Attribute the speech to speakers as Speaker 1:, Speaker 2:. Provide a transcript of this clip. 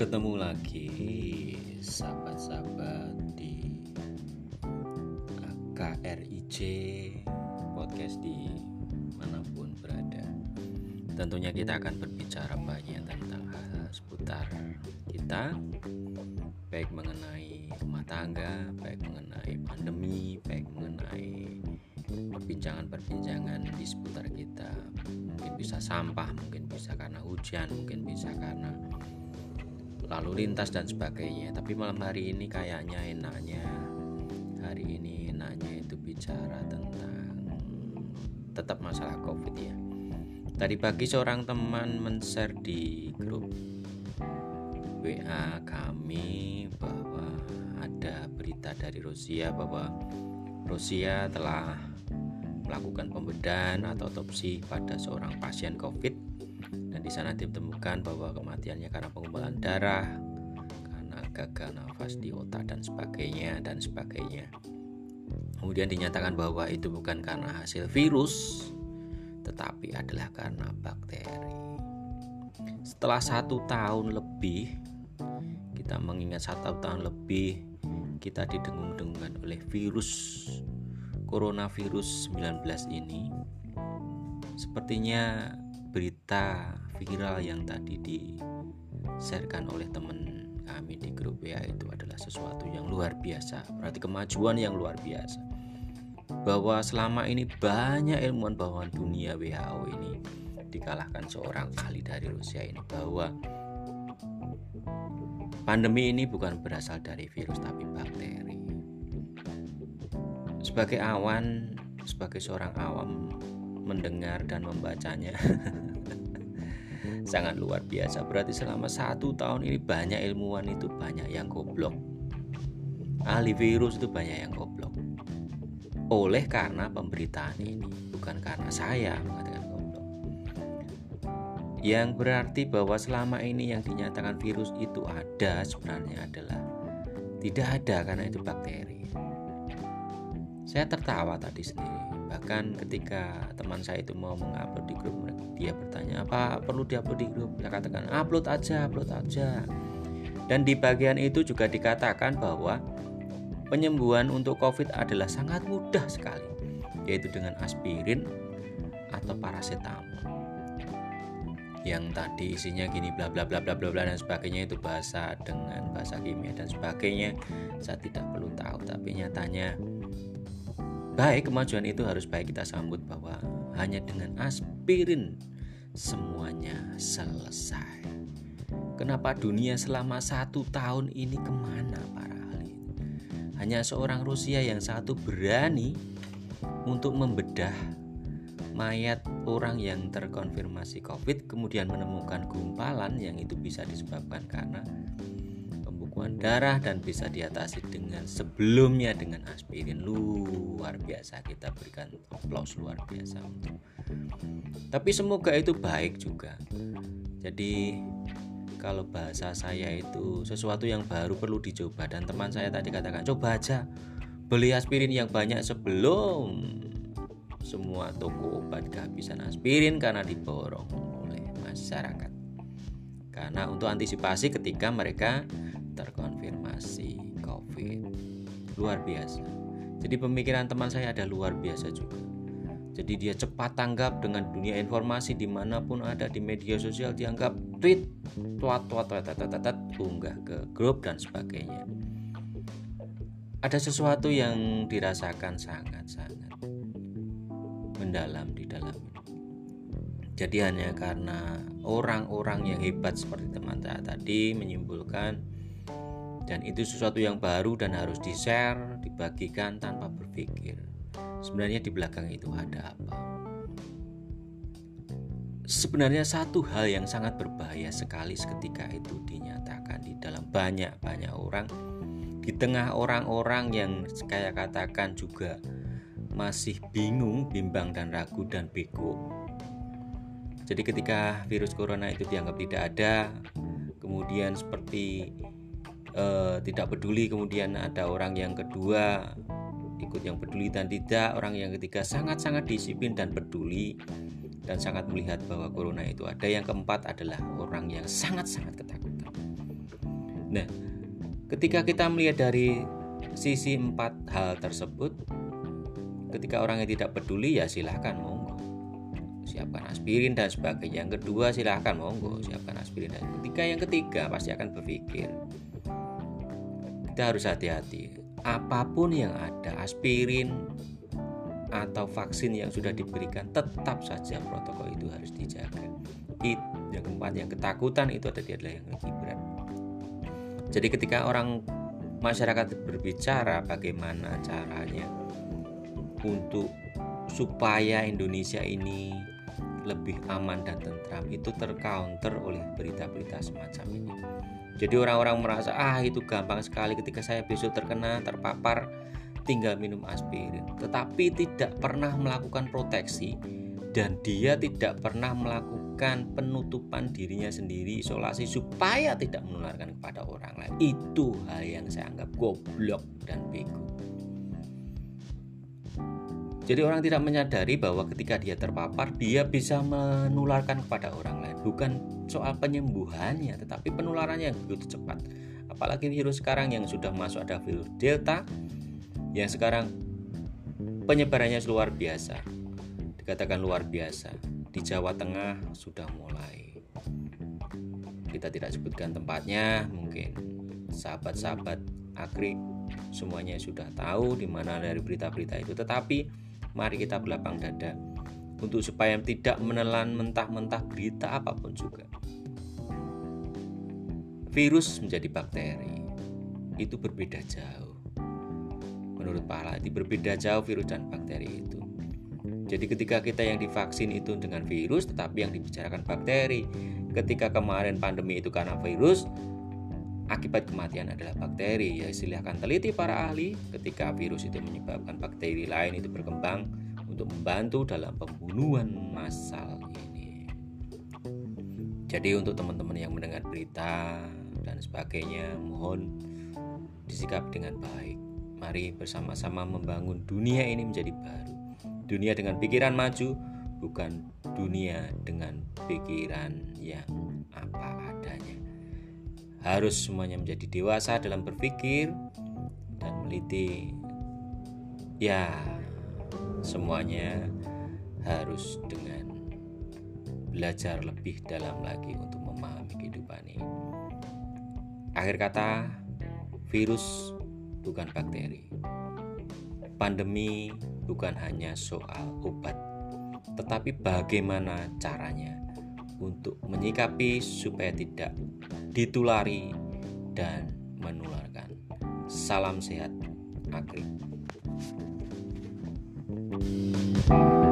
Speaker 1: Ketemu lagi sahabat-sahabat di KRIC podcast di mana pun berada. Tentunya kita akan berbicara banyak tentang hal seputar kita, baik mengenai rumah tangga, baik mengenai pandemi, baik mengenai perbincangan-perbincangan di seputar kita. Mungkin bisa sampah, mungkin bisa karena hujan, mungkin bisa karena lalu lintas dan sebagainya. Tapi malam hari ini kayaknya enaknya hari ini enaknya itu bicara tentang tetap masalah covid ya. Tadi pagi seorang teman men-share di grup WA kami bahwa ada berita dari Rusia bahwa Rusia telah melakukan pembedahan atau otopsi pada seorang pasien COVID dan di sana ditemukan bahwa kematiannya karena pengumpulan darah karena gagal nafas di otak dan sebagainya dan sebagainya. Kemudian dinyatakan bahwa itu bukan karena hasil virus tetapi adalah karena bakteri. Setelah satu tahun lebih kita mengingat satu tahun lebih kita didengung-dengungkan oleh virus coronavirus 19 ini. Sepertinya berita viral yang tadi di-sharekan oleh teman kami di grup WA itu adalah sesuatu yang luar biasa. Berarti kemajuan yang luar biasa. Bahwa selama ini banyak ilmuwan bahwa dunia WHO ini dikalahkan seorang ahli dari Rusia ini bahwa pandemi ini bukan berasal dari virus tapi bakteri. Sebagai awan, sebagai seorang awam mendengar dan membacanya sangat luar biasa. Berarti selama satu tahun ini banyak ilmuwan itu banyak yang goblok. Ahli virus itu banyak yang goblok. Oleh karena pemberitaan ini bukan karena saya mengatakan goblok. Yang berarti bahwa selama ini yang dinyatakan virus itu ada sebenarnya adalah tidak ada karena itu bakteri. Saya tertawa tadi sendiri bahkan ketika teman saya itu mau mengupload di grup dia bertanya apa perlu diupload di grup? Saya katakan upload aja upload aja. Dan di bagian itu juga dikatakan bahwa penyembuhan untuk covid adalah sangat mudah sekali yaitu dengan aspirin atau paracetamol. Yang tadi isinya gini bla bla bla bla bla bla dan sebagainya itu bahasa dengan bahasa kimia dan sebagainya. Saya tidak perlu tahu tapi nyatanya baik kemajuan itu harus baik kita sambut bahwa hanya dengan aspirin semuanya selesai. Kenapa dunia selama satu tahun ini ke mana para ahli? Hanya seorang Rusia yang satu berani untuk membedah mayat orang yang terkonfirmasi COVID kemudian menemukan gumpalan yang itu bisa disebabkan karena darah dan bisa diatasi dengan sebelumnya dengan aspirin. Luar biasa kita berikan aplaus luar biasa untuk tapi semoga itu baik juga. Jadi kalau bahasa saya itu sesuatu yang baru perlu dicoba. Dan teman saya tadi katakan coba aja beli aspirin yang banyak sebelum semua toko obat kehabisan aspirin karena diborong oleh masyarakat. Karena untuk antisipasi ketika mereka terkonfirmasi COVID. Luar biasa. Jadi pemikiran teman saya ada luar biasa juga. Jadi dia cepat tanggap dengan dunia informasi di mana pun ada di media sosial dianggap tweet, tuat tuat tuat tuat tuat, tuat unggah ke grup dan sebagainya. Ada sesuatu yang dirasakan sangat-sangat mendalam di dalam Jadi hanya karena orang-orang yang hebat seperti teman saya tadi menyimpulkan dan itu sesuatu yang baru dan harus di-share, dibagikan tanpa berpikir. Sebenarnya di belakang itu ada apa? Sebenarnya satu hal yang sangat berbahaya sekali seketika itu dinyatakan di dalam banyak-banyak orang di tengah orang-orang yang saya katakan juga masih bingung, bimbang dan ragu dan bego. Jadi ketika virus corona itu dianggap tidak ada, kemudian seperti uh, tidak peduli. Kemudian ada orang yang kedua ikut yang peduli dan tidak. Orang yang ketiga sangat-sangat disiplin dan peduli dan sangat melihat bahwa corona itu ada. Yang keempat adalah orang yang sangat-sangat ketakutan. Nah, ketika kita melihat dari sisi empat hal tersebut, ketika orang yang tidak peduli ya silahkan monggo. Siapkan aspirin dan sebagainya. Yang kedua silahkan monggo. Siapkan aspirin dan ketiga yang ketiga pasti akan berpikir kita harus hati-hati apa pun yang ada aspirin atau vaksin yang sudah diberikan tetap saja protokol itu harus dijaga. It, yang keempat yang ketakutan itu ada di adalah yang lebih berat. Jadi ketika orang masyarakat berbicara bagaimana caranya untuk supaya Indonesia ini lebih aman dan tentram itu tercounter oleh berita-berita semacam ini. Jadi orang-orang merasa ah itu gampang sekali ketika saya besok terkena terpapar tinggal minum aspirin. Tetapi tidak pernah melakukan proteksi dan dia tidak pernah melakukan penutupan dirinya sendiri isolasi supaya tidak menularkan kepada orang lain. Itu hal yang saya anggap goblok dan bego. Jadi orang tidak menyadari bahwa ketika dia terpapar dia bisa menularkan kepada orang lain. Bukan soal penyembuhannya tetapi penularannya yang begitu cepat. Apalagi virus sekarang yang sudah masuk ada virus Delta yang sekarang penyebarannya luar biasa. Dikatakan luar biasa. Di Jawa Tengah sudah mulai. Kita tidak sebutkan tempatnya, mungkin sahabat-sahabat akri semuanya sudah tahu di mana dari berita-berita itu tetapi mari kita belapang dada untuk supaya tidak menelan mentah-mentah berita apa pun juga. Virus menjadi bakteri itu berbeda jauh. Menurut Pak itu berbeda jauh virus dan bakteri itu. Jadi ketika kita yang divaksin itu dengan virus tetapi yang dibicarakan bakteri. Ketika kemarin pandemi itu karena virus, akibat kematian adalah bakteri. Ya silahkan teliti para ahli ketika virus itu menyebabkan bakteri lain itu berkembang untuk membantu dalam pembunuhan massal ini. Jadi untuk teman-teman yang mendengar berita dan sebagainya, mohon disikap dengan baik. Mari bersama-sama membangun dunia ini menjadi baru. Dunia dengan pikiran maju, bukan dunia dengan pikiran yang apa adanya harus semuanya menjadi dewasa dalam berpikir dan meliti ya semuanya harus dengan belajar lebih dalam lagi untuk memahami kehidupan ini. Akhir kata virus bukan bakteri. Pandemi bukan hanya soal obat tetapi bagaimana caranya untuk menyikapi supaya tidak ditulari dan menularkan. Salam sehat, Agri. thank you